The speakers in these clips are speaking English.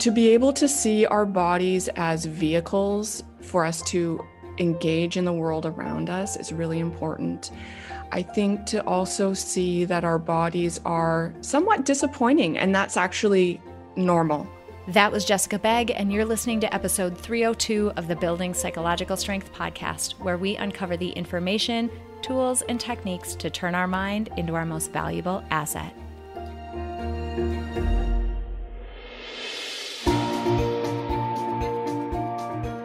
to be able to see our bodies as vehicles for us to engage in the world around us is really important. I think to also see that our bodies are somewhat disappointing, and that's actually normal. That was Jessica Begg, and you're listening to episode 302 of the Building Psychological Strength podcast, where we uncover the information, tools, and techniques to turn our mind into our most valuable asset.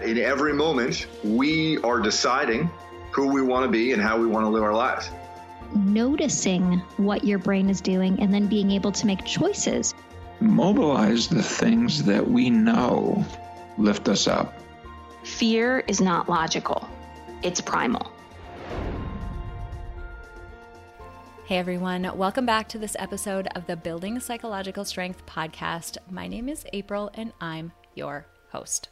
In every moment, we are deciding who we want to be and how we want to live our lives. Noticing what your brain is doing and then being able to make choices. Mobilize the things that we know lift us up. Fear is not logical, it's primal. Hey everyone, welcome back to this episode of the Building Psychological Strength podcast. My name is April and I'm your host.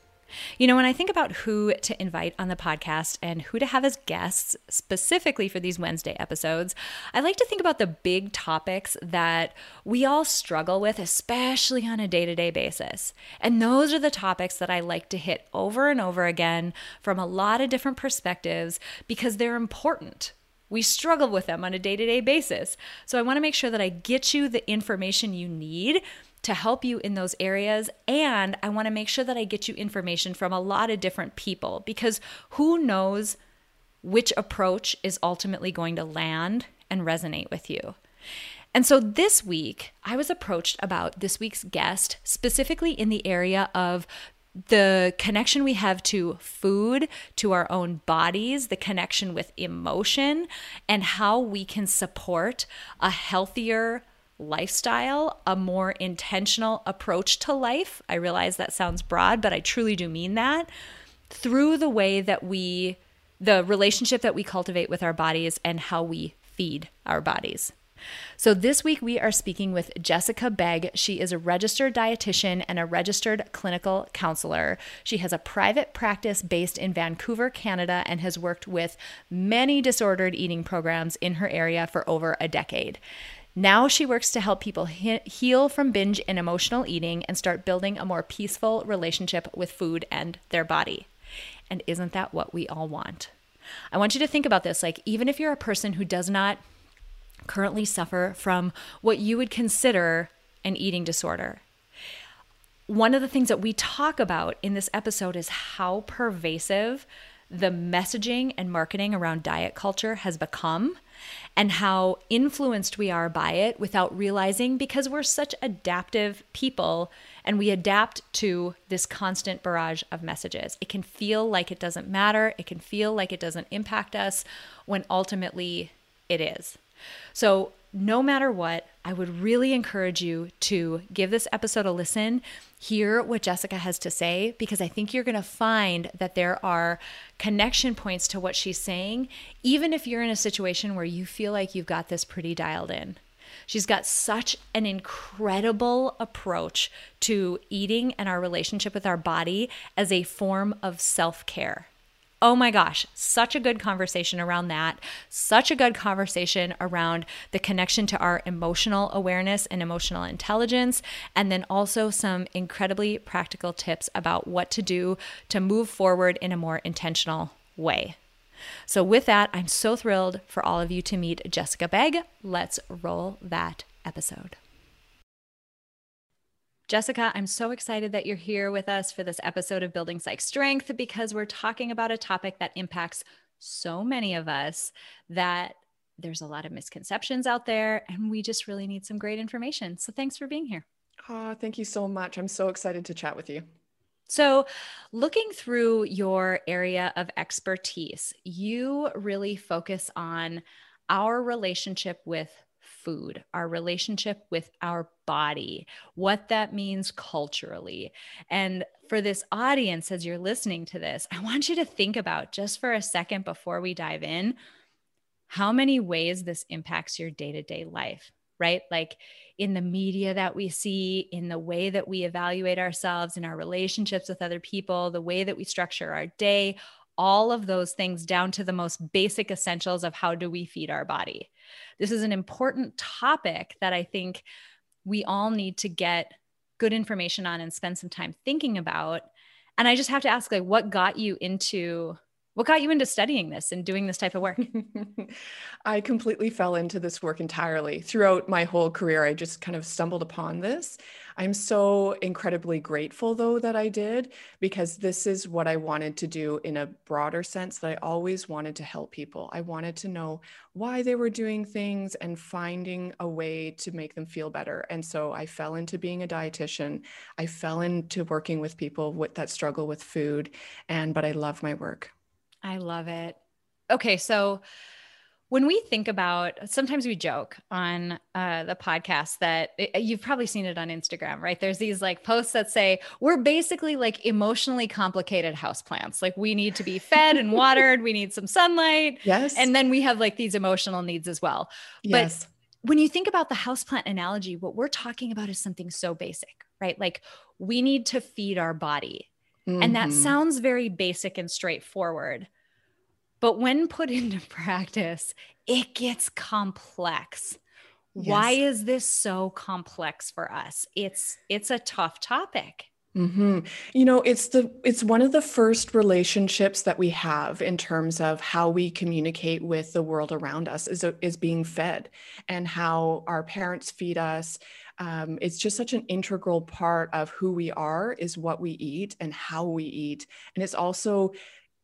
You know, when I think about who to invite on the podcast and who to have as guests, specifically for these Wednesday episodes, I like to think about the big topics that we all struggle with, especially on a day to day basis. And those are the topics that I like to hit over and over again from a lot of different perspectives because they're important. We struggle with them on a day to day basis. So I want to make sure that I get you the information you need to help you in those areas. And I want to make sure that I get you information from a lot of different people because who knows which approach is ultimately going to land and resonate with you. And so this week, I was approached about this week's guest, specifically in the area of the connection we have to food, to our own bodies, the connection with emotion, and how we can support a healthier, lifestyle, a more intentional approach to life. I realize that sounds broad, but I truly do mean that through the way that we, the relationship that we cultivate with our bodies and how we feed our bodies. So, this week we are speaking with Jessica Begg. She is a registered dietitian and a registered clinical counselor. She has a private practice based in Vancouver, Canada, and has worked with many disordered eating programs in her area for over a decade. Now she works to help people he- heal from binge and emotional eating and start building a more peaceful relationship with food and their body. And isn't that what we all want? I want you to think about this like, even if you're a person who does not currently suffer from what you would consider an eating disorder, one of the things that we talk about in this episode is how pervasive the messaging and marketing around diet culture has become and how influenced we are by it without realizing because we're such adaptive people and we adapt to this constant barrage of messages. It can feel like it doesn't matter, it can feel like it doesn't impact us when ultimately it is. So, no matter what, I would really encourage you to give this episode a listen, hear what Jessica has to say, because I think you're going to find that there are connection points to what she's saying, even if you're in a situation where you feel like you've got this pretty dialed in. She's got such an incredible approach to eating and our relationship with our body as a form of self care. Oh my gosh, such a good conversation around that. Such a good conversation around the connection to our emotional awareness and emotional intelligence. And then also some incredibly practical tips about what to do to move forward in a more intentional way. So, with that, I'm so thrilled for all of you to meet Jessica Begg. Let's roll that episode. Jessica, I'm so excited that you're here with us for this episode of Building Psych Strength because we're talking about a topic that impacts so many of us that there's a lot of misconceptions out there and we just really need some great information. So thanks for being here. Oh, thank you so much. I'm so excited to chat with you. So, looking through your area of expertise, you really focus on our relationship with food, our relationship with our body, what that means culturally. And for this audience, as you're listening to this, I want you to think about just for a second before we dive in how many ways this impacts your day to day life, right? Like in the media that we see, in the way that we evaluate ourselves, in our relationships with other people, the way that we structure our day, all of those things down to the most basic essentials of how do we feed our body. This is an important topic that I think we all need to get good information on and spend some time thinking about. And I just have to ask like what got you into what got you into studying this and doing this type of work? I completely fell into this work entirely. Throughout my whole career, I just kind of stumbled upon this. I'm so incredibly grateful, though, that I did, because this is what I wanted to do in a broader sense that I always wanted to help people. I wanted to know why they were doing things and finding a way to make them feel better. And so I fell into being a dietitian. I fell into working with people with, that struggle with food. And, but I love my work. I love it. Okay, so when we think about sometimes we joke on uh, the podcast that it, eh, you've probably seen it on instagram right there's these like posts that say we're basically like emotionally complicated houseplants like we need to be fed and watered we need some sunlight yes and then we have like these emotional needs as well yes. but when you think about the houseplant analogy what we're talking about is something so basic right like we need to feed our body Mm-hmm. And that mm-hmm. sounds very basic and straightforward. But when put into practice, it gets complex. Yes. Why is this so complex for us? It's it's a tough topic. Mm-hmm. You know, it's the it's one of the first relationships that we have in terms of how we communicate with the world around us is is being fed, and how our parents feed us, um, it's just such an integral part of who we are is what we eat and how we eat and it's also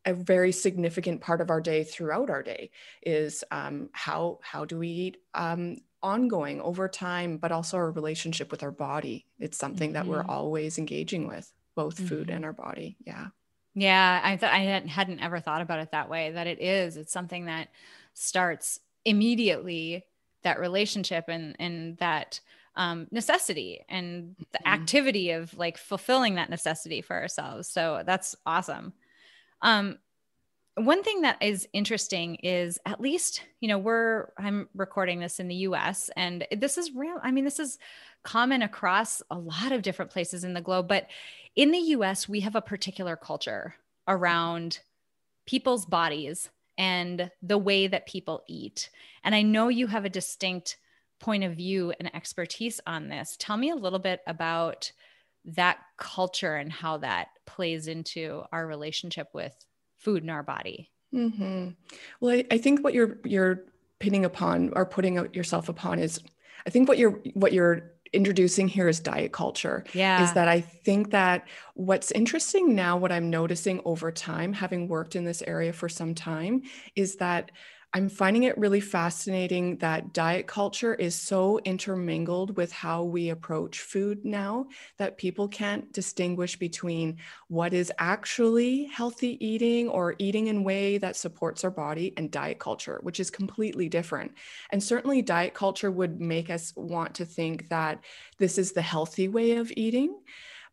a very significant part of our day throughout our day is um, how how do we eat um, ongoing over time but also our relationship with our body it's something mm-hmm. that we're mm-hmm. always engaging with both mm-hmm. food and our body yeah yeah i thought i hadn't ever thought about it that way that it is it's something that starts immediately that relationship and and that um, necessity and the mm-hmm. activity of like fulfilling that necessity for ourselves. So that's awesome. Um, one thing that is interesting is at least you know we're i'm recording this in the us and this is real i mean this is common across a lot of different places in the globe but in the us we have a particular culture around people's bodies and the way that people eat and i know you have a distinct point of view and expertise on this. Tell me a little bit about that culture and how that plays into our relationship with food in our body. Mm-hmm. Well, I, I, think what you're you're pinning upon or putting yourself upon is, I think what you're what you're introducing here is diet culture. Yeah, is that I think that what's interesting now, what I'm noticing over time, having worked in this area for some time, is that I'm finding it really fascinating that diet culture is so intermingled with how we approach food now that people can't distinguish between what is actually healthy eating or eating in a way that supports our body and diet culture, which is completely different. And certainly, diet culture would make us want to think that this is the healthy way of eating,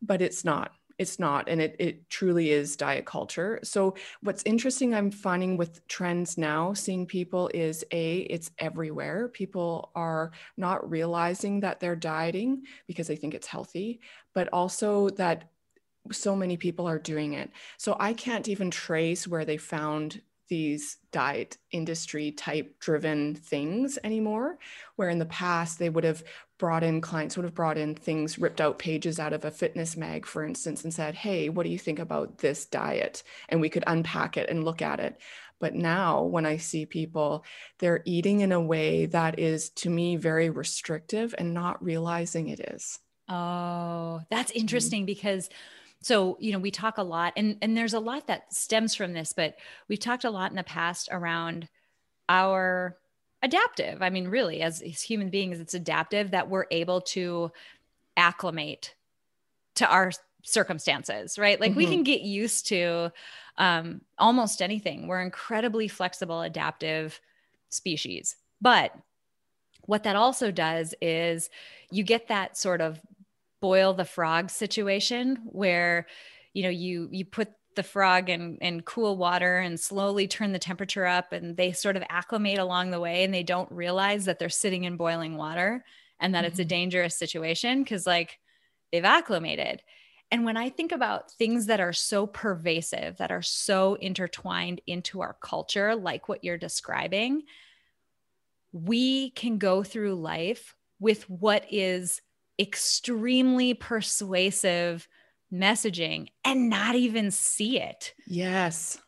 but it's not it's not and it, it truly is diet culture. So what's interesting i'm finding with trends now seeing people is a it's everywhere. People are not realizing that they're dieting because they think it's healthy but also that so many people are doing it. So i can't even trace where they found these diet industry type driven things anymore where in the past they would have brought in clients would have brought in things ripped out pages out of a fitness mag for instance and said hey what do you think about this diet and we could unpack it and look at it but now when i see people they're eating in a way that is to me very restrictive and not realizing it is oh that's mm-hmm. interesting mm-hmm. because so you know we talk a lot and and there's a lot that stems from this but we've talked a lot in the past around our adaptive. I mean really as, as human beings it's adaptive that we're able to acclimate to our circumstances right? Like mm-hmm. we can get used to um, almost anything. We're incredibly flexible adaptive species. But what that also does is you get that sort of boil the frog situation where you know you you put the frog in, in cool water and slowly turn the temperature up and they sort of acclimate along the way and they don't realize that they're sitting in boiling water and that mm-hmm. it's a mm-hmm. dangerous situation because like they've acclimated and when I think about things that are so pervasive, that are so intertwined into our culture, like what you're describing, we can go through life with what is extremely persuasive messaging and not even see it. Yes.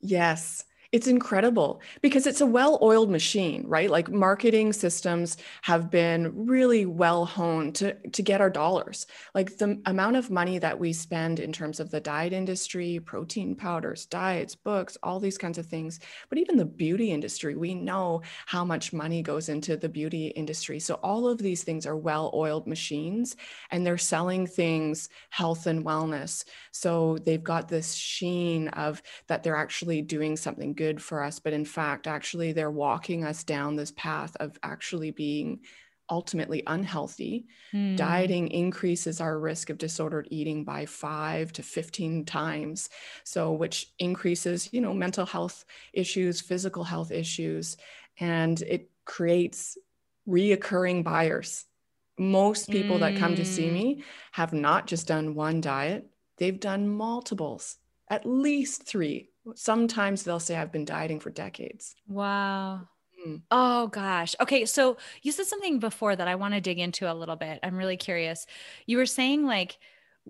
Yes. It's incredible because it's a well oiled machine, right? Like marketing systems have been really well honed to, to get our dollars. Like the amount of money that we spend in terms of the diet industry, protein powders, diets, books, all these kinds of things, but even the beauty industry, we know how much money goes into the beauty industry. So all of these things are well oiled machines and they're selling things health and wellness. So they've got this sheen of that they're actually doing something good for us but in fact actually they're walking us down this path of actually being ultimately unhealthy mm. dieting increases our risk of disordered eating by 5 to 15 times so which increases you know mental health issues physical health issues and it creates reoccurring buyers most people mm. that come to see hmm. me have not just done one diet they've done multiples at least 3 Sometimes they'll say, I've been dieting for decades. Wow. Mm. Oh gosh. Okay. So you said something before that I want to dig into a little bit. I'm really curious. You were saying like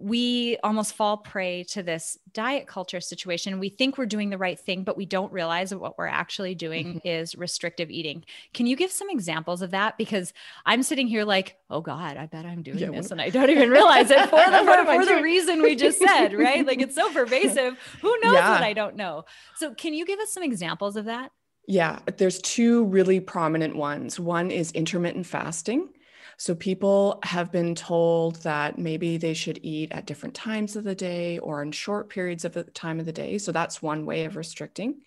we almost fall prey to this diet culture situation. We think we're doing the right thing, but we don't realize that what we're actually doing mm-hmm. is restrictive eating. Can you give some examples of that? Because I'm sitting here like, oh God, I bet I'm doing yeah, this and I don't even realize it for the, for, for the reason we just said, right? Like it's so pervasive. Who knows yeah. what I don't know? So can you give us some examples of that? Yeah, there's two really prominent ones. One is intermittent fasting so people have been told that maybe they should eat at different times of the day or in short periods of the time of the day. So that's one way of restricting.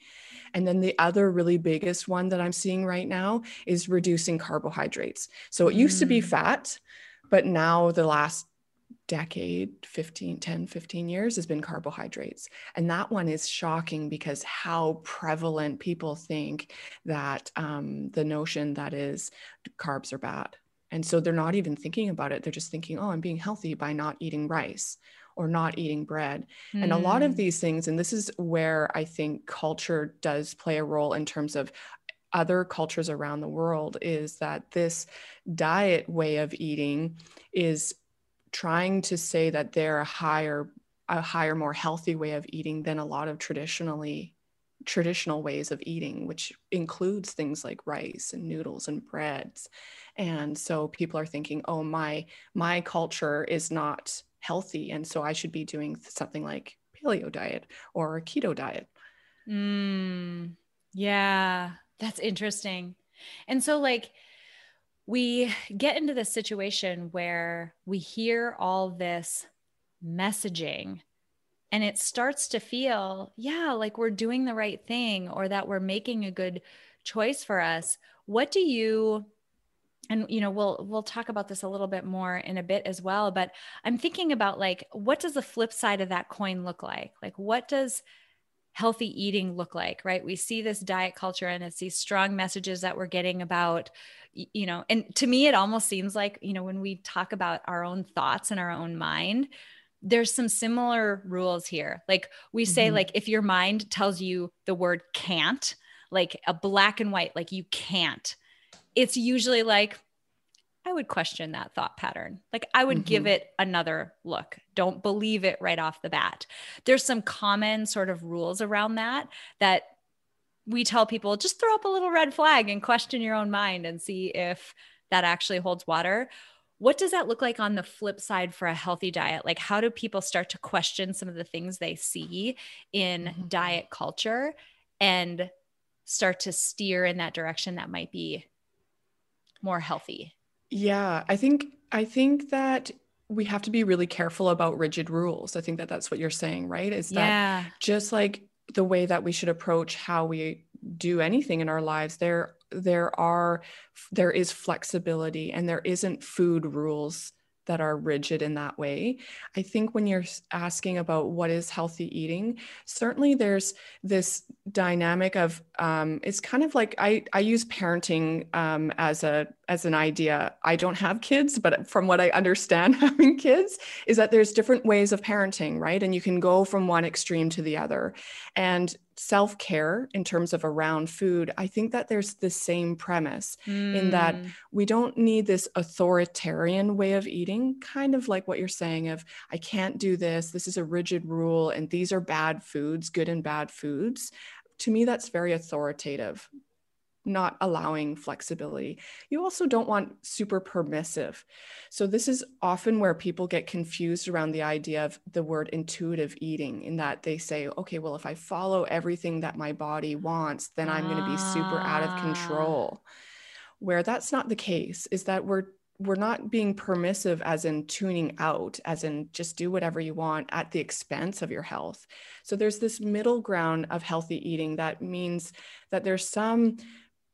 And then the other really biggest one that I'm seeing right now is reducing carbohydrates. So it used mm. to be mm. fat, but now the last decade 15 10 15 years has been carbohydrates and that one is shocking because how prevalent people think that um, the notion that is carbs are bad and so they're not even thinking about it. They're just thinking, oh, I'm being healthy by not eating rice or not eating bread. Mm. And a lot of hmm. these things, and this is where I think culture does play a role in terms of other cultures around the world, is that this diet way of eating is trying to say that they're a higher a higher more healthy way of eating than a lot of traditionally traditional ways of eating which includes things like rice and noodles and breads. And so people are thinking oh my my culture is not healthy and so i should be doing something like paleo diet or a keto diet. Mm, yeah that's interesting. And so like we get into this situation where we hear all this messaging and it starts to feel yeah like we're doing the right thing or that we're making a good choice for us. What do you and you know we'll we'll talk about this a little bit more in a bit as well but i'm thinking about like what does the flip side of that coin look like? Like what does healthy eating look like right? We see this diet culture and it's these strong messages that we're getting about you know and to me it almost seems like you know when we talk about our own thoughts and our own mind there's some similar rules here like we say mm-hmm. like if your mind tells you the word can't like a black and white like you can't it's usually like, I would question that thought pattern. Like I would mm-hmm. give it another look. Don't believe it right off the bat. There's some common sort of rules around that that we tell people just throw up a little red flag and question your own mind and see if that actually holds water. What does that look like on the flip side for a healthy diet? Like, how do people start to question some of the things they see in mm-hmm. diet culture and start to steer in that direction that might be more healthy? Yeah, I think I think that we have to be really careful about rigid rules. I think that that's what you're saying, right? Is that yeah. just like the way that we should approach how we do anything in our lives there there are there is flexibility and there isn't food rules that are rigid in that way. I think when you're asking about what is healthy eating, certainly there's this dynamic of um, it's kind of like I I use parenting um, as a as an idea. I don't have kids, but from what I understand, having kids is that there's different ways of parenting, right? And you can go from one extreme to the other. And self care in terms of around food, I think that there's the same premise mm. in that mm. we don't need this authoritarian way of eating, kind of like what you're saying of, I can't do this, this is a rigid rule, and these are bad foods, good and bad foods. To me, that's very authoritative not allowing flexibility. You also don't want super permissive. So, this is often where people get confused around the idea of the word intuitive eating, in that they say, okay, well, if I follow everything that my body wants, then I'm going to be super out of ah. control. Where that's not the case, is that we're we're not being permissive as in tuning out as in just do whatever you want at the expense of your health so there's this middle ground of healthy eating that means that there's some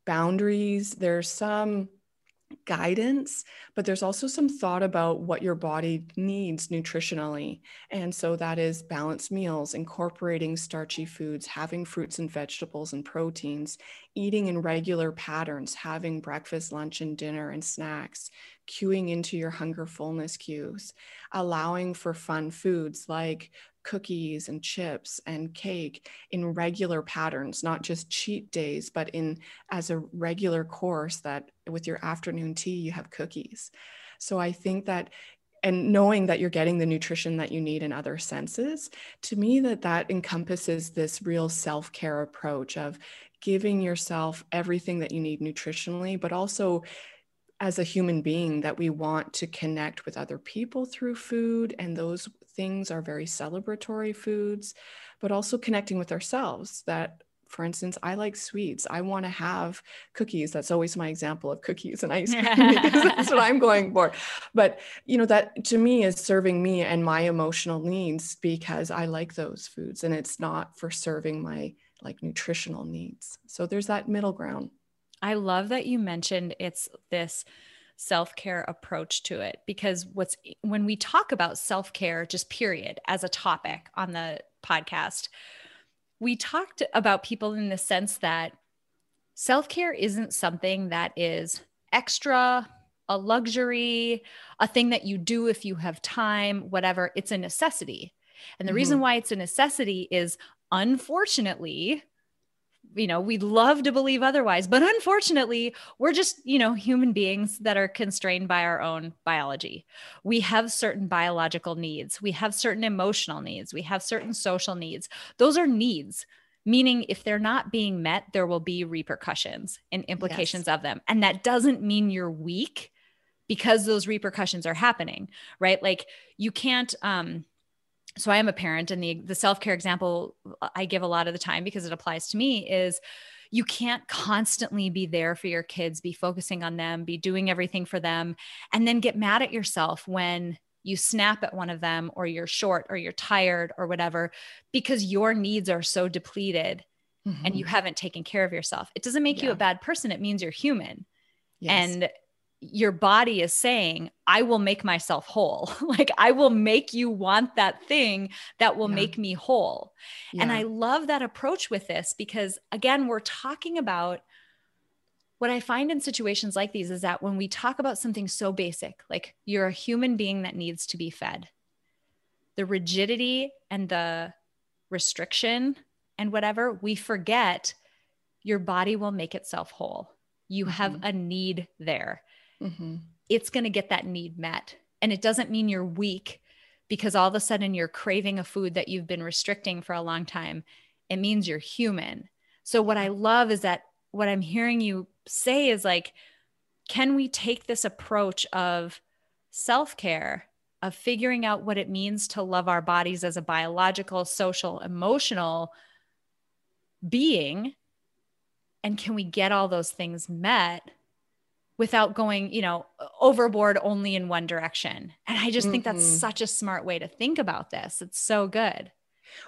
boundaries, there's some guidance, but there's also some thought about what your body needs nutritionally. And so that is balanced meals, incorporating starchy foods, having fruits and vegetables and proteins, eating in regular patterns, having breakfast, lunch, and dinner and snacks, cueing into your hunger fullness cues, allowing for fun foods like cookies and chips and cake in regular patterns not just cheat days but in as a regular course that with your afternoon tea you have cookies. So i think that and knowing that you're getting the nutrition that you need in other senses to me that that encompasses this real self-care approach of giving yourself everything that you need nutritionally but also as a human being that we want to connect with other people through food and those things are very celebratory foods but also connecting with ourselves that for instance i like sweets. I want to have cookies. That's always my example of cookies and ice cream because that's what i'm going for. But you know that to me is serving me and my emotional needs because i like those foods and it's not for serving my like nutritional needs. So there's that middle ground I love that you mentioned it's this self-care approach to it because what's when we talk about self-care just period as a topic on the podcast we talked about people in the sense that self-care isn't something that is extra a luxury a thing that you do if you have time whatever it's a necessity and the mm-hmm. reason why it's a necessity is unfortunately you know we'd love to believe otherwise but unfortunately we're just you know human beings that are constrained by our own biology. We have certain biological needs. We have certain emotional needs. We have certain social needs. Those are needs meaning if they're not being met there will be repercussions and implications yes. of them. And that doesn't mean you're weak because those repercussions are happening right? Like you can't um so I am a parent, and the the self care example I give a lot of the time because it applies to me is you can't constantly be there for your kids, be focusing on them, be doing everything for them, and then get mad at yourself when you snap at one of them or you're short or you're tired or whatever because your needs are so depleted mm-hmm. and you mm-hmm. haven't taken care of yourself. It doesn't make yeah. you a bad person, it means you're human. Yes. And your body is saying, I will make myself whole. like, I will make you want that thing that will yeah. make me whole. Yeah. And I love that approach with this because, again, we're talking about what I find in situations like these is that when we talk about something so basic, like you're a human being that needs to be fed, the rigidity and the restriction and whatever, we forget your body will make itself whole. You mm-hmm. have a need there mm-hmm. it's going to get that need met. And it doesn't mean you're weak because all of a sudden you're craving a food that you've been restricting for a long time. It means you're human. So, what I love is that what I'm hearing you say is like, can we take this approach of self care, of figuring out what it means to love our bodies as a biological, social, emotional being? And can we get all those things met without going, you know, overboard only in one direction. And I just mm-hmm. think that's mm-hmm. such a smart way to think about this. It's so good.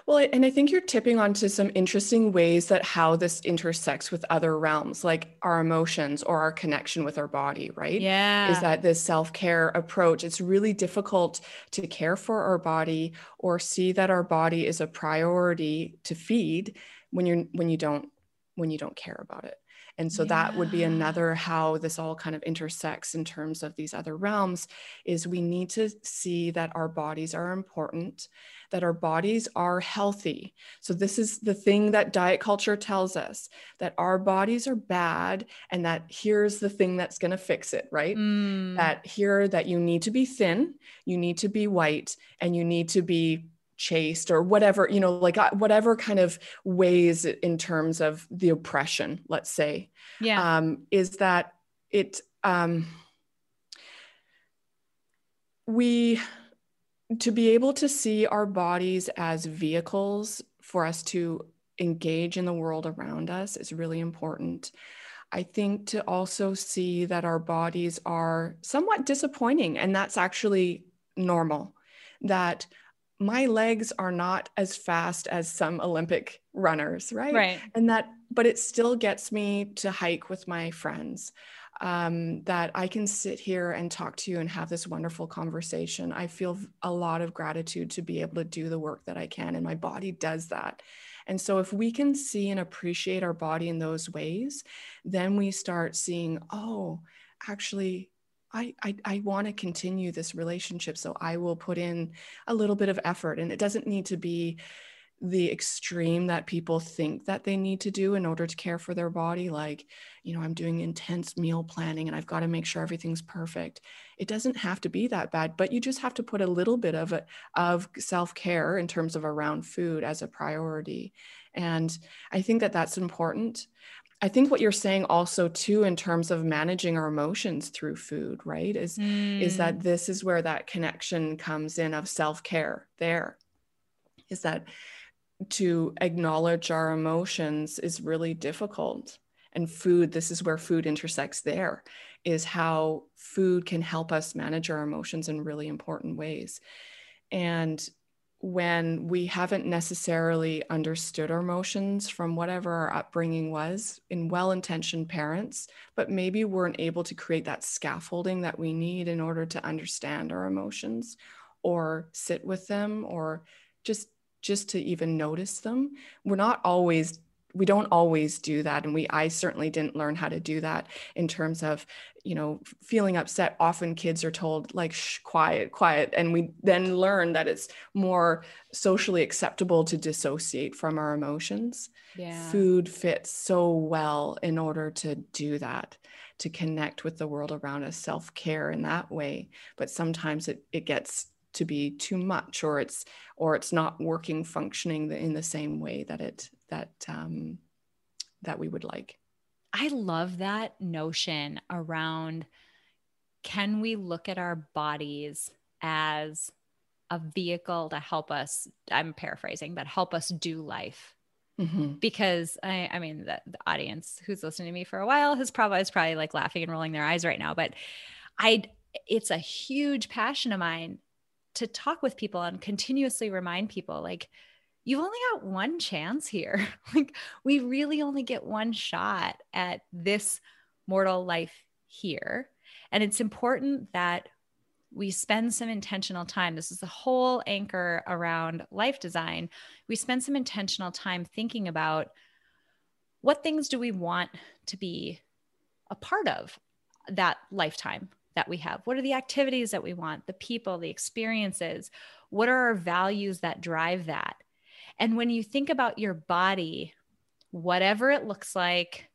Well, and I think you're tipping onto some interesting ways that how this intersects with other realms, like our emotions or our connection with our body, right? Yeah. Is that this self care approach? It's really difficult to care for our body or see that our body is a priority to feed when you're when you don't when you don't care about it. And so yeah. that would be another how this all kind of intersects in terms of these other realms is we need to see that our bodies are important, that our bodies are healthy. So this is the thing that diet culture tells us that our bodies are bad and that here's the thing that's going to fix it, right? Mm. That here that you need to be thin, you need to be white and you need to be chaste or whatever you know like uh, whatever kind of ways in terms of the oppression let's say. Yeah. Um is that it um we to be able to see our bodies as vehicles for us to engage in the world around us is really important. I think to also see that our bodies are somewhat disappointing, and that's actually normal. That my legs are not as fast as some Olympic runners, right? Right. And that, but it still gets me to hike with my friends. Um, that I can sit here and talk to you and have this wonderful conversation. I feel a lot of gratitude to be able to do the work that I can, and my body does that. And so, if we can see and appreciate our body in those ways, then we start seeing, oh, actually, I, I, I want to continue this relationship. So I will put in a little bit of effort. And it doesn't need to be the extreme that people think that they need to do in order to care for their body. Like, you know, I'm doing intense meal planning and I've got to make sure everything's perfect. It doesn't have to be that bad, but you just have to put a little bit of it of self-care in terms of around food as a priority. And I think that that's important. I think what you're saying also too in terms of managing our emotions through food, right? Is mm. is that mm. this is where that connection comes in of self-care there. Is that to acknowledge our emotions is really difficult. And food, this is where food intersects there, is how food can help us manage our emotions in really important ways. And when we haven't necessarily understood our emotions from whatever our upbringing was in well intentioned parents, but maybe weren't able to create that scaffolding that we need in order to understand our emotions or sit with them or just just to even notice them. We're not always we don't always do that and we i certainly didn't learn how to do that in terms of you know feeling upset. Often kids are told like Shh, quiet quiet and we then learn that it's more socially acceptable to dissociate from our emotions. Yeah. food fits so well in order to do that to connect with the world around us. Self-care in that way but sometimes it, it gets to be too much or it's or it's not working functioning in the same way that it that um, that we would like. I love that notion around can we look at our bodies as a vehicle to help us i'm paraphrasing but help us do life mm-hmm. because I, I mean the, the, audience who's listening to me for a while has probably is probably like laughing and rolling their eyes right now but i it's a huge passion of mine to talk with people and continuously remind people like you've only got one chance here. like, we really only get one shot at this mortal life here. And it's important that we spend some intentional time. This is the whole anchor around life design. We spend some intentional time thinking about what things do we want to be a part of that lifetime that we have? What are the activities that we want, the people, the experiences? What are our values that drive that? And when you think about your body, whatever it looks like,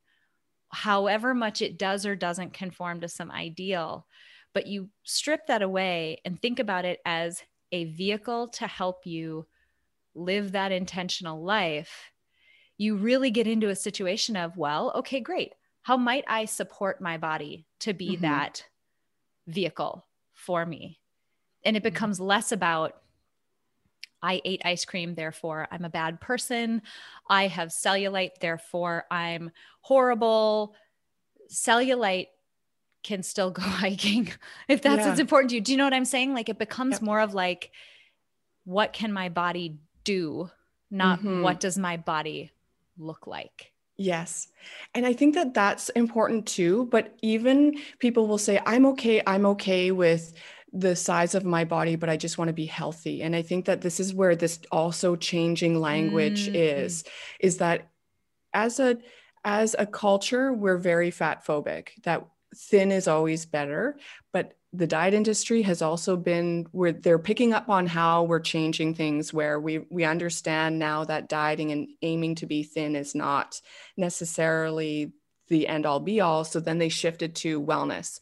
however much it does or doesn't conform to some ideal, but you strip that away and think about it as a vehicle to help you live that intentional life, you really get into a situation of, well, okay, great. How might I support my body to be mm-hmm. that vehicle for me? And it mm-hmm. becomes less about I ate ice cream, therefore I'm a bad person. I have cellulite, therefore I'm horrible. Cellulite can still go hiking if that's yeah. what's important to you. Do you know what I'm saying? Like it becomes yep. more of like, what can my body do, not mm-hmm. what does my body look like. Yes. And I think that that's important too. But even people will say, I'm okay, I'm okay with the size of my body, but I just want to be healthy. And I think that this is where this also changing language mm-hmm. is, is that as a as a culture, we're very fat phobic, that thin is always better. But the diet industry has also been where they're picking up on how we're changing things where we we understand now that dieting and aiming to be thin is not necessarily the end all be all so then they shifted to wellness.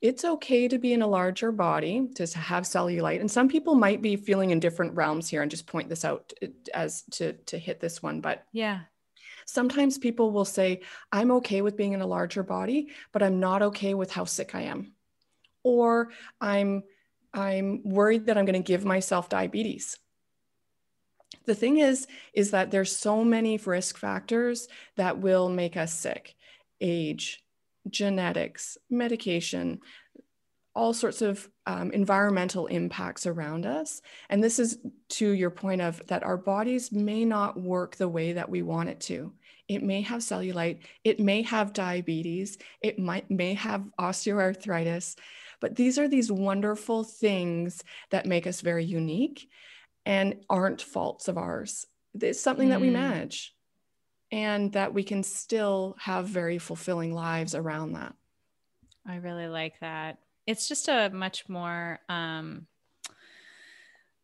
It's okay to be in a larger body to have cellulite and some people might be feeling in different realms here and just point this out uh, as to to hit this one but yeah. sometimes people will say i'm okay with being in a larger body but i'm not okay with how sick i am or I'm I'm worried that I'm going to give myself diabetes. The thing is is that there's so many risk factors that will make us sick. Age, genetics, medication, all sorts of um, environmental impacts around us. And this is to your point of that our bodies may not work the way that we want it to. It may have cellulite, it may have diabetes, it might may have osteoarthritis. But these are these wonderful things that make us very unique and aren't faults of ours. It's something mm. that we mm. manage and that we can still have very fulfilling lives around that. I really like that. It's just a much more um,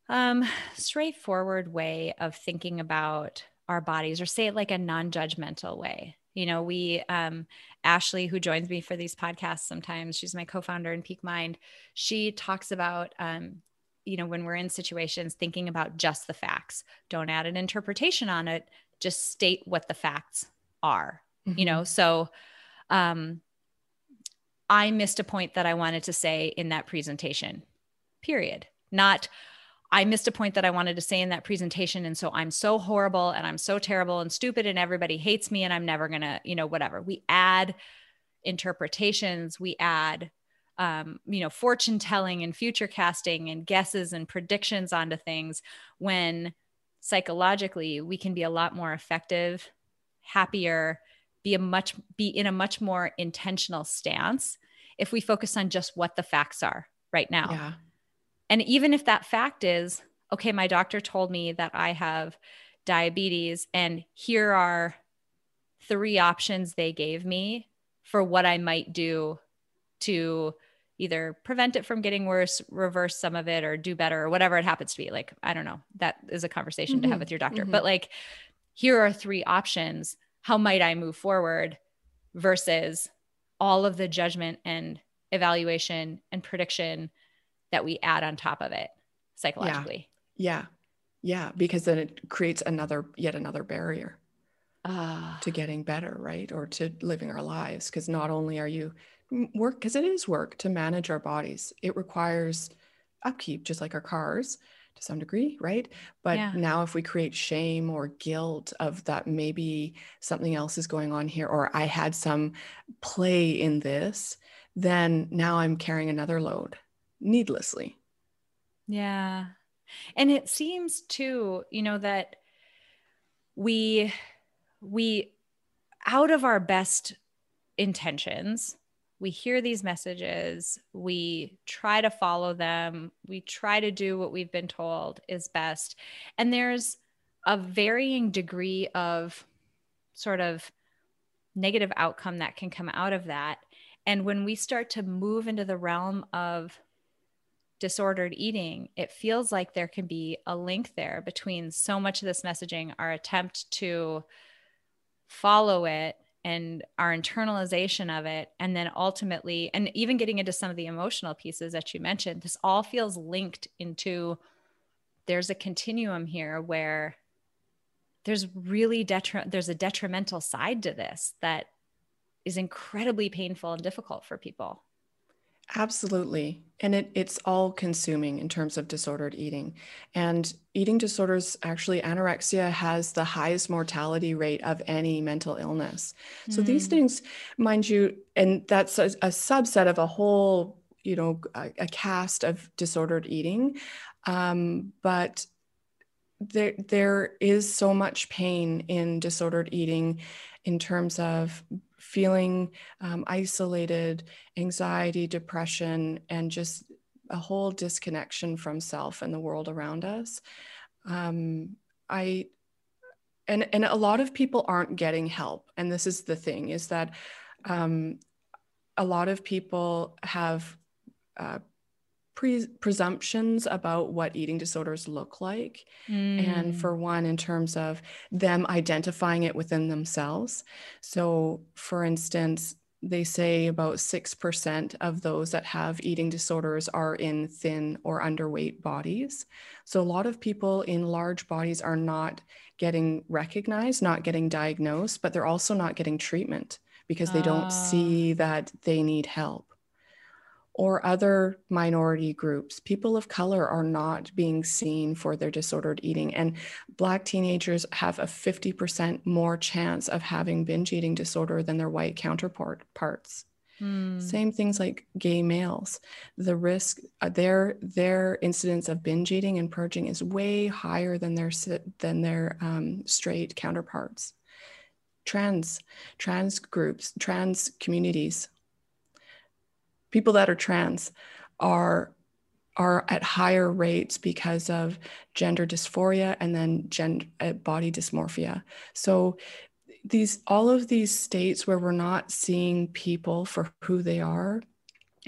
um, straightforward way of thinking about our bodies, or say it like a non judgmental way. You know, we, um, Ashley, who joins me for these podcasts sometimes, she's my co founder in Peak Mind. She talks about, um, you know, when we're in situations, thinking about just the facts. Don't add an interpretation on it, just state what the facts are, mm-hmm. you know? So, um, I missed a point that I wanted to say in that presentation, period. Not, I missed a point that I wanted to say in that presentation. And so I'm so horrible and I'm so terrible and stupid and everybody hates me and I'm never going to, you know, whatever. We add interpretations, we add, um, you know, fortune telling and future casting and guesses and predictions onto things when psychologically we can be a lot more effective, happier, be a much, be in a much more intentional stance if we focus on just what the facts are right now. Yeah and even if that fact is, okay, my doctor told me that I have diabetes, and here are three options they gave me for what I might do to either prevent it from getting worse, reverse some of it, or do better, or whatever it happens to be. Like, I don't know. That is a conversation mm-hmm. to have mm-hmm. with your doctor. Mm-hmm. But like, here are three options. How might I move forward versus all of the judgment and evaluation and prediction that we add on top of it psychologically. Yeah. Yeah. yeah. Because then it creates another, yet another barrier uh, to getting better, right? Or to living our lives. Because not only are you work, because it is work to manage our bodies, it requires upkeep, just like our cars to some degree, right? But yeah. now, if we create shame or guilt of that, maybe something else is going on here, or I had some play in this, then now I'm carrying another load needlessly. Yeah. And it seems too, you know, that we, we, out of our best intentions, we hear these messages, we try to follow them, we try to do what we've been told is best. And there's a varying degree of sort of negative outcome that can come out of that. And when we start to move into the realm of disordered eating, it feels like there can be a link there between so much of this messaging, our attempt to follow it and our internalization of it and then ultimately and even getting into some of the emotional pieces that you mentioned this all feels linked into there's a continuum here where there's really detri- there's a detrimental side to this that is incredibly painful and difficult for people Absolutely. And it, it's all consuming in terms of disordered eating. And eating disorders, actually, anorexia has the highest mortality rate of any mental illness. Mm. So these hmm. things, mind you, and that's a, a, subset of a whole, you know, a, a cast of disordered eating. Um, but there there is so much pain in disordered eating in terms of feeling um, isolated anxiety depression and just a whole disconnection from self and the world around us. Um, i and and a lot of people aren't getting help and this is the thing is that um, a lot of people have uh, pre- presumptions about what eating disorders look like mm. and for one in terms of them identifying it within themselves so for instance they say about 6% of those that have eating disorders are in thin or underweight bodies. So, a lot of people in large bodies are not getting recognized, not getting diagnosed, but they're also not getting treatment because they don't see ah. that they need help. Or other minority groups, people of color are not being seen for their disordered eating. And Black teenagers have a 50% more chance of having binge eating disorder than their white counterparts. Mm. Same things like gay males. The risk, uh, their their incidence of binge eating and purging is way higher than their than their um, straight counterparts. Trans, trans groups, trans communities, people that are trans are are at higher rates because of gender dysphoria and then gender uh, body dysmorphia. So these all of these states where we're not seeing people for who they are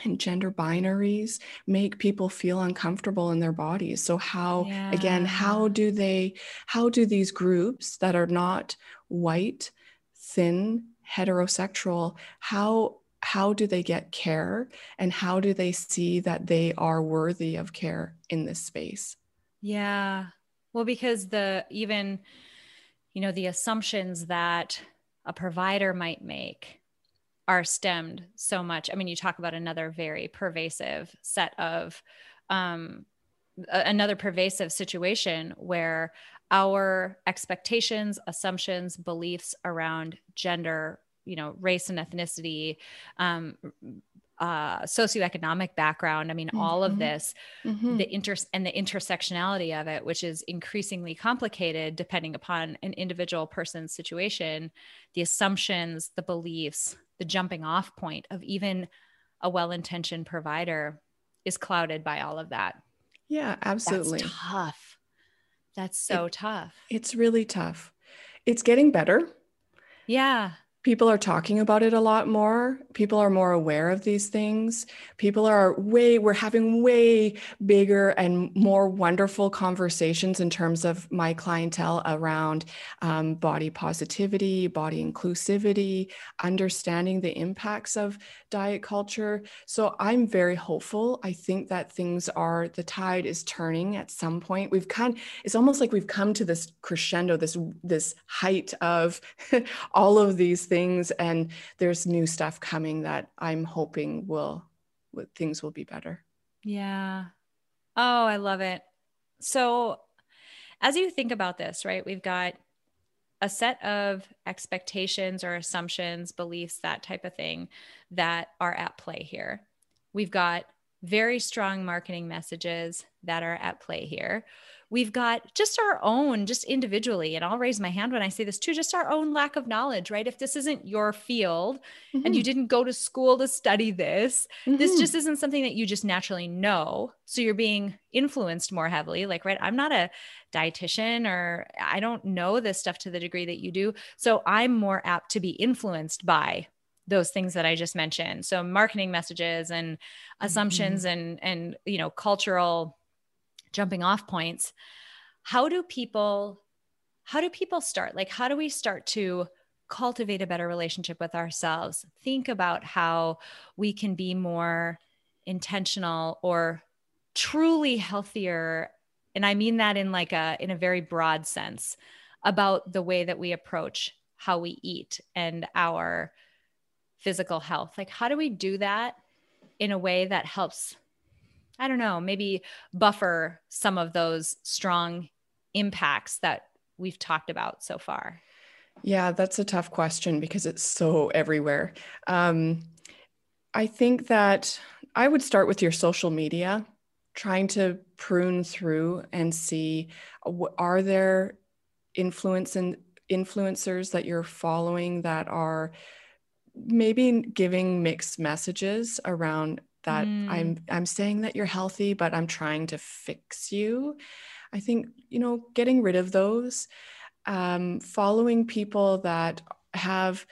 and gender binaries make people feel uncomfortable in their bodies so how yeah. again how do they how do these groups that are not white thin heterosexual how how do they get care and how do they see that they are worthy of care in this space? Yeah. Well because the even you know the assumptions that a provider might make are stemmed so much. I mean you talk about another very pervasive set of um, another pervasive situation where our expectations assumptions beliefs around gender you know race and ethnicity um, uh, socioeconomic background. I mean, mm-hmm. all of mm-hmm. this, mm-hmm. the inter and the intersectionality of it, which is increasingly complicated depending upon an individual person's situation, the assumptions, the beliefs, the jumping off point of even a well-intentioned provider is clouded by all of that. Yeah, absolutely. That's tough. That's so it, tough. It's really tough. It's getting better. Yeah people are talking about it a lot more. People are more aware of these things. People are way we're having way bigger and more wonderful conversations in terms of my clientele around um, body positivity body inclusivity understanding the impacts of diet culture. So i'm very hopeful. I think that things are the tide is turning at some point. We've kind it's almost like we've come to this crescendo this this height of all of these things and there's new stuff coming that i'm hoping will things will be better. Yeah. Oh i love it. So as you think about this right we've got a set of expectations or assumptions beliefs that type of thing that are at play here. We've got very strong marketing messages that are at play here we've got just our own, just individually, and I'll raise my hand when I say this too, just our own lack of knowledge, right? If this isn't your field mm-hmm. and you mm-hmm. didn't go to school to study this, mm-hmm. this just isn't something that you just naturally know. So you're being influenced more heavily. Like, right, I'm not a dietitian or I don't know this stuff to the degree that you do. So I'm more apt to be influenced by those things that I just mentioned. So marketing messages and assumptions mm-hmm. and and you know cultural jumping off points how do people how do people start? Like how do we start to cultivate a better relationship with ourselves? Think about how we can be more intentional or truly healthier and i mean that in like a in a very broad sense about the way that we approach how we eat and our physical health. Like how do we do that in a way that helps I don't know, maybe buffer some of those strong impacts that we've talked about so far? Yeah, that's a tough question because it's so everywhere. Um, I think that I would start with your social media. trying to prune through and see are there influence and influencers that you're following that are maybe giving mixed messages around that mm. i'm i'm saying that you're healthy but i'm trying to fix you i think you know getting rid of those um, following people that have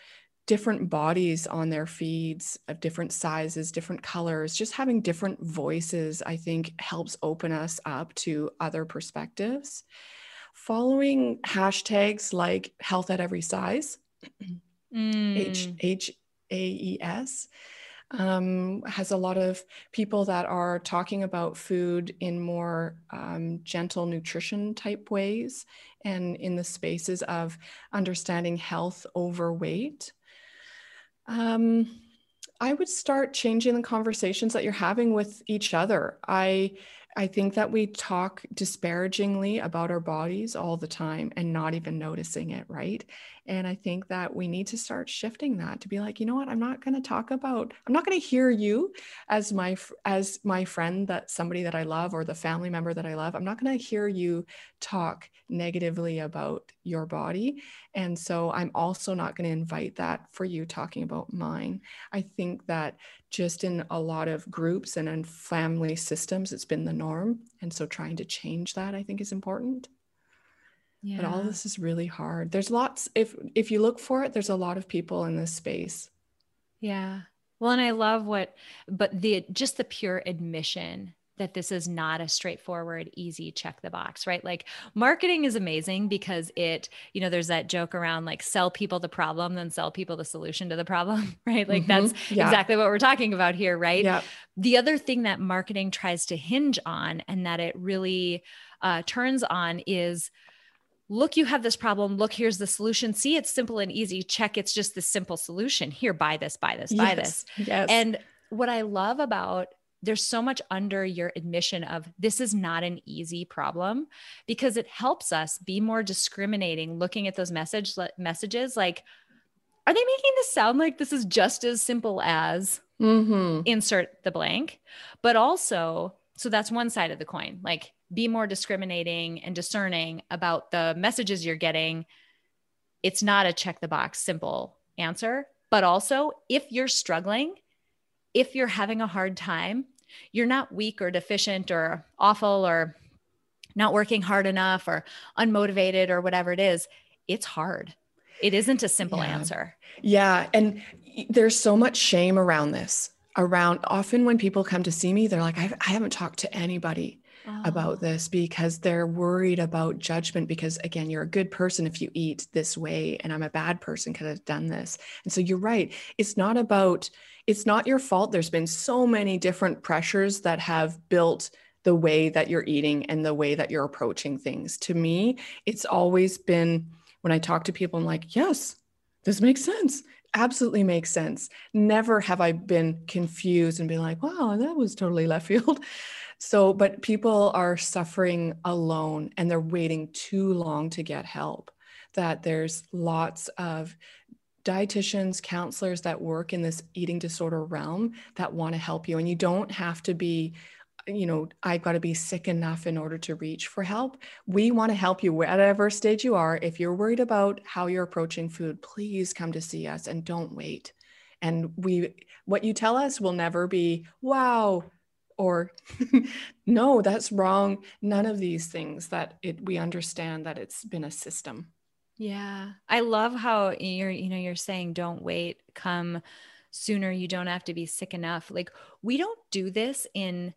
different bodies on their feeds of different sizes, different colors, just having different voices, I think helps open us up to other perspectives. Following hashtags like health at every size, mm. H H A E S, um, has a lot of people that are talking about food in more um, gentle nutrition type ways and in the spaces of understanding health over weight. Um, I would start changing the conversations that you're having with each other. I I think that we talk disparagingly about our bodies all the time and not even noticing it, right? And I think that we need to start shifting that to be like, you know what, I'm not going to talk about, I'm not going to hear you as my as my friend that somebody that I love or the family member that I love. I'm not going to hear you talk negatively about your body. And so I'm also not going to invite that for you talking about mine. I think that just in a lot of groups and in family systems, it's been the norm. And so trying to change that, I think, is important. Yeah. But all this is really hard. There's lots, if if you look for it, there's a lot of people in this space. Yeah. Well, and I love what, but the just the pure admission that this is not a straightforward, easy check the box, right? Like marketing is amazing because it, you know, there's that joke around like sell people the problem, then sell people the solution to the problem, right? Like mm-hmm. that's yeah. exactly what we're talking about here, right? Yeah. The other thing that marketing tries to hinge on and that it really uh, turns on is look, you have this problem. Look, here's the solution. See, it's simple and easy. Check, it's just the simple solution. Here, buy this, buy this, buy yes. this. Yes. And what I love about there's so much under your admission of this is not an easy problem because it helps us be more discriminating looking at those message messages like are they making this sound like this is just as simple as mm-hmm. insert the blank but also so that's one side of the coin like be more discriminating and discerning about the messages you're getting it's not a check the box simple answer but also if you're struggling if you're having a hard time, you're not weak or deficient or awful or not working hard enough or unmotivated or whatever it is. It's hard. It isn't a simple yeah. answer. Yeah. And there's so much shame around this. Around often when people come to see me, they're like, I, I haven't talked to anybody about this because they're worried about judgment. Because again, you're a good person if you eat this way, and I'm a bad person because I've done this. And so you're right. It's not about, it's not your fault. There's been so many different pressures that have built the way that you're eating and the way that you're approaching things. To me, it's always been when I talk to people, I'm like, yes, this makes sense. Absolutely makes sense. Never have I been confused and been like, wow, that was totally left field. So, but people are suffering alone and they're waiting too long to get help. That there's lots of dietitians, counselors that work in this eating disorder realm that want to help you. And you don't have to be, you know, I've got to be sick enough in order to reach for help. We want to help you whatever stage you are. If you're worried about how you're approaching food, please come to see us and don't wait. And we, what you tell us will never be, wow, or no, that's wrong. None of these things that it, we understand that it's been a system. Yeah. I love how you're, you know, you're saying don't wait, come sooner. You don't have to be sick enough. Like we don't do this in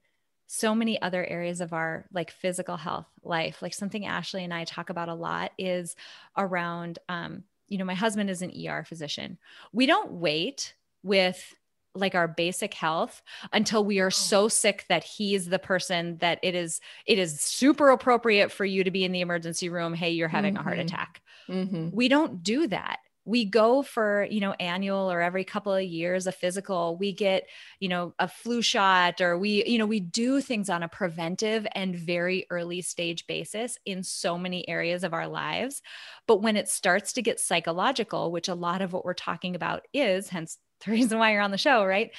so many other areas of our like physical health life. Like something Ashley and I talk about a lot is around um, you know, my husband is an ER physician. We don't wait with like our basic health until we are so sick that he's the person that it is it is super appropriate for you to be in the emergency room hey you're having mm-hmm. a heart mm-hmm. attack mm-hmm. we don't do that we go for you know annual or every couple of years a physical we get you know a flu shot or we you know we do things on a preventive and very early stage basis in so many areas of our lives but when it starts to get psychological which a lot of what we're talking about is hence the reason why you're on the show, right?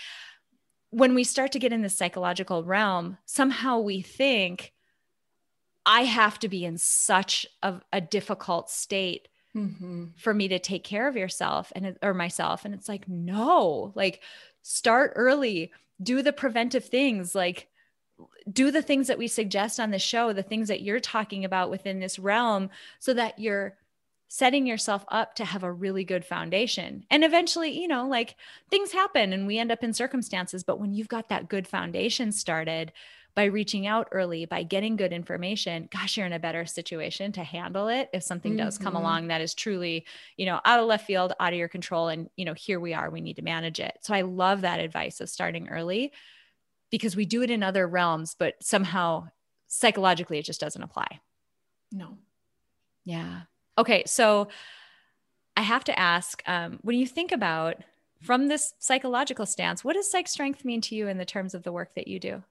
when we start to get in the psychological realm, somehow we think, I have to be in such a, a difficult state mm-hmm. for me to take care of yourself and or myself. And it's like, no, like start early, do the preventive things, like do the things that we suggest on the show, the things that you're talking about within this realm, so that you're setting yourself up to have a really good foundation. And eventually, you know, like things happen and we end up in circumstances, but when you've got that good foundation started by reaching out early, by getting good information, gosh, you're in a better situation to handle it if something mm-hmm. does come mm-hmm. along that is truly, you know, out of left field, out of your control and, you know, here we are, we need to manage it. So I love that advice of starting early because we do it in other realms, but somehow psychologically it just doesn't apply. No. Yeah. Okay, so I have to ask um, when you think about from this psychological stance, what does psych strength mean to you in the terms of the work that you do?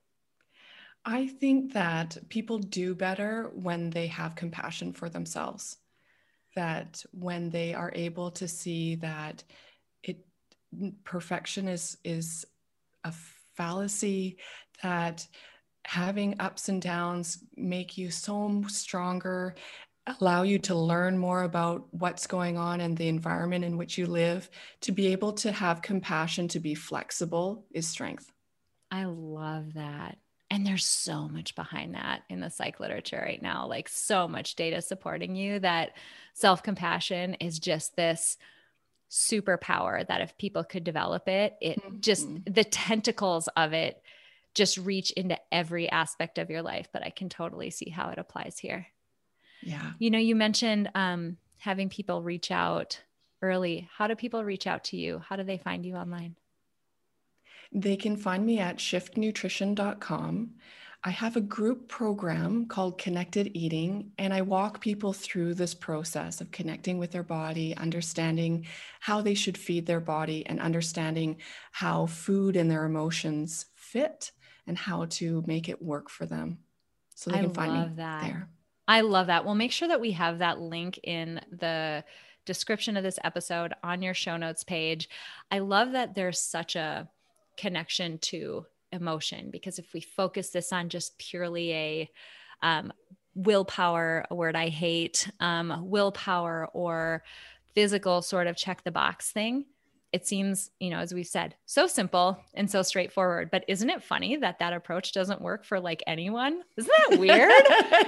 I think that people do better when they have compassion for themselves. That when they are able to see that it perfection is is a fallacy, that having ups and downs make you so stronger allow you to learn more about what's going on in the environment in which you live, to be able to have compassion, to be flexible is strength. I love that. And there's so much behind that in the psych literature right now, like so much data supporting you that self compassion is just this superpower that if people could develop it, it mm-hmm. just the tentacles of it just reach into every aspect of your life. But I can totally see how it applies here. Yeah. You know, you mentioned um, having people reach out early. How do people reach out to you? How do they find you online? They can find me at shiftnutrition.com. I have a group program called Connected Eating, and I walk people through this process of connecting with their body, understanding how they should feed their body, and understanding how food and their emotions fit and how to make it work for them. So they I can find me that. there. I love that. We'll make sure that we have that link in the description of this episode on your show notes page. I love that there's such a connection to emotion because if we focus this on just purely a um, willpower, a word I hate, um, willpower or physical sort of check the box thing, it seems, you know, as we've said, so simple and so straightforward. But isn't it funny that that approach doesn't work for like anyone? Isn't that weird?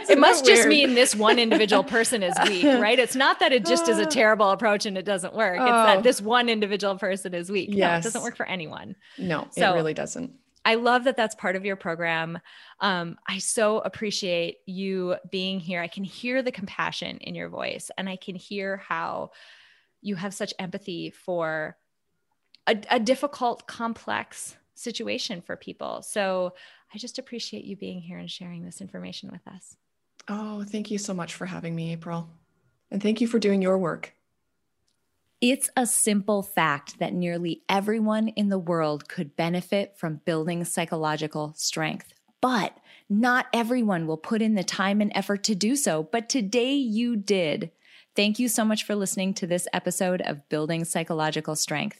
it must just mean this one individual person is weak, right? It's not that it just is a terrible approach and it doesn't work. Oh. It's that oh. this one individual person is weak. Yes. No, it doesn't work for anyone. No, so, it really doesn't. I love that that's part of your program. Um, I so appreciate you being here. I can hear the compassion in your voice and I can hear how you have such empathy for a, a difficult, complex situation for people. So I just appreciate you being here and sharing this information with us. Oh, thank you so much for having me, April. And thank you for doing your work. It's a simple fact that nearly everyone in the world could benefit from building psychological strength, but not everyone will put in the time and effort to do so. But today you did. Thank you so much for listening to this episode of Building Psychological Strength.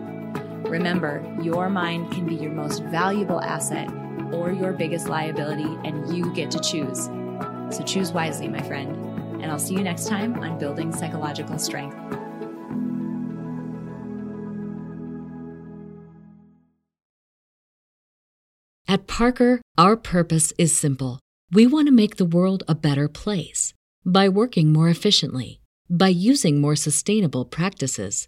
Remember, your mind can be your most valuable asset or your biggest liability, and you get to choose. So choose wisely, my friend. And I'll see you next time on Building Psychological Strength. At Parker, our purpose is simple. We want to make the world a better place by working more efficiently, by using more sustainable practices,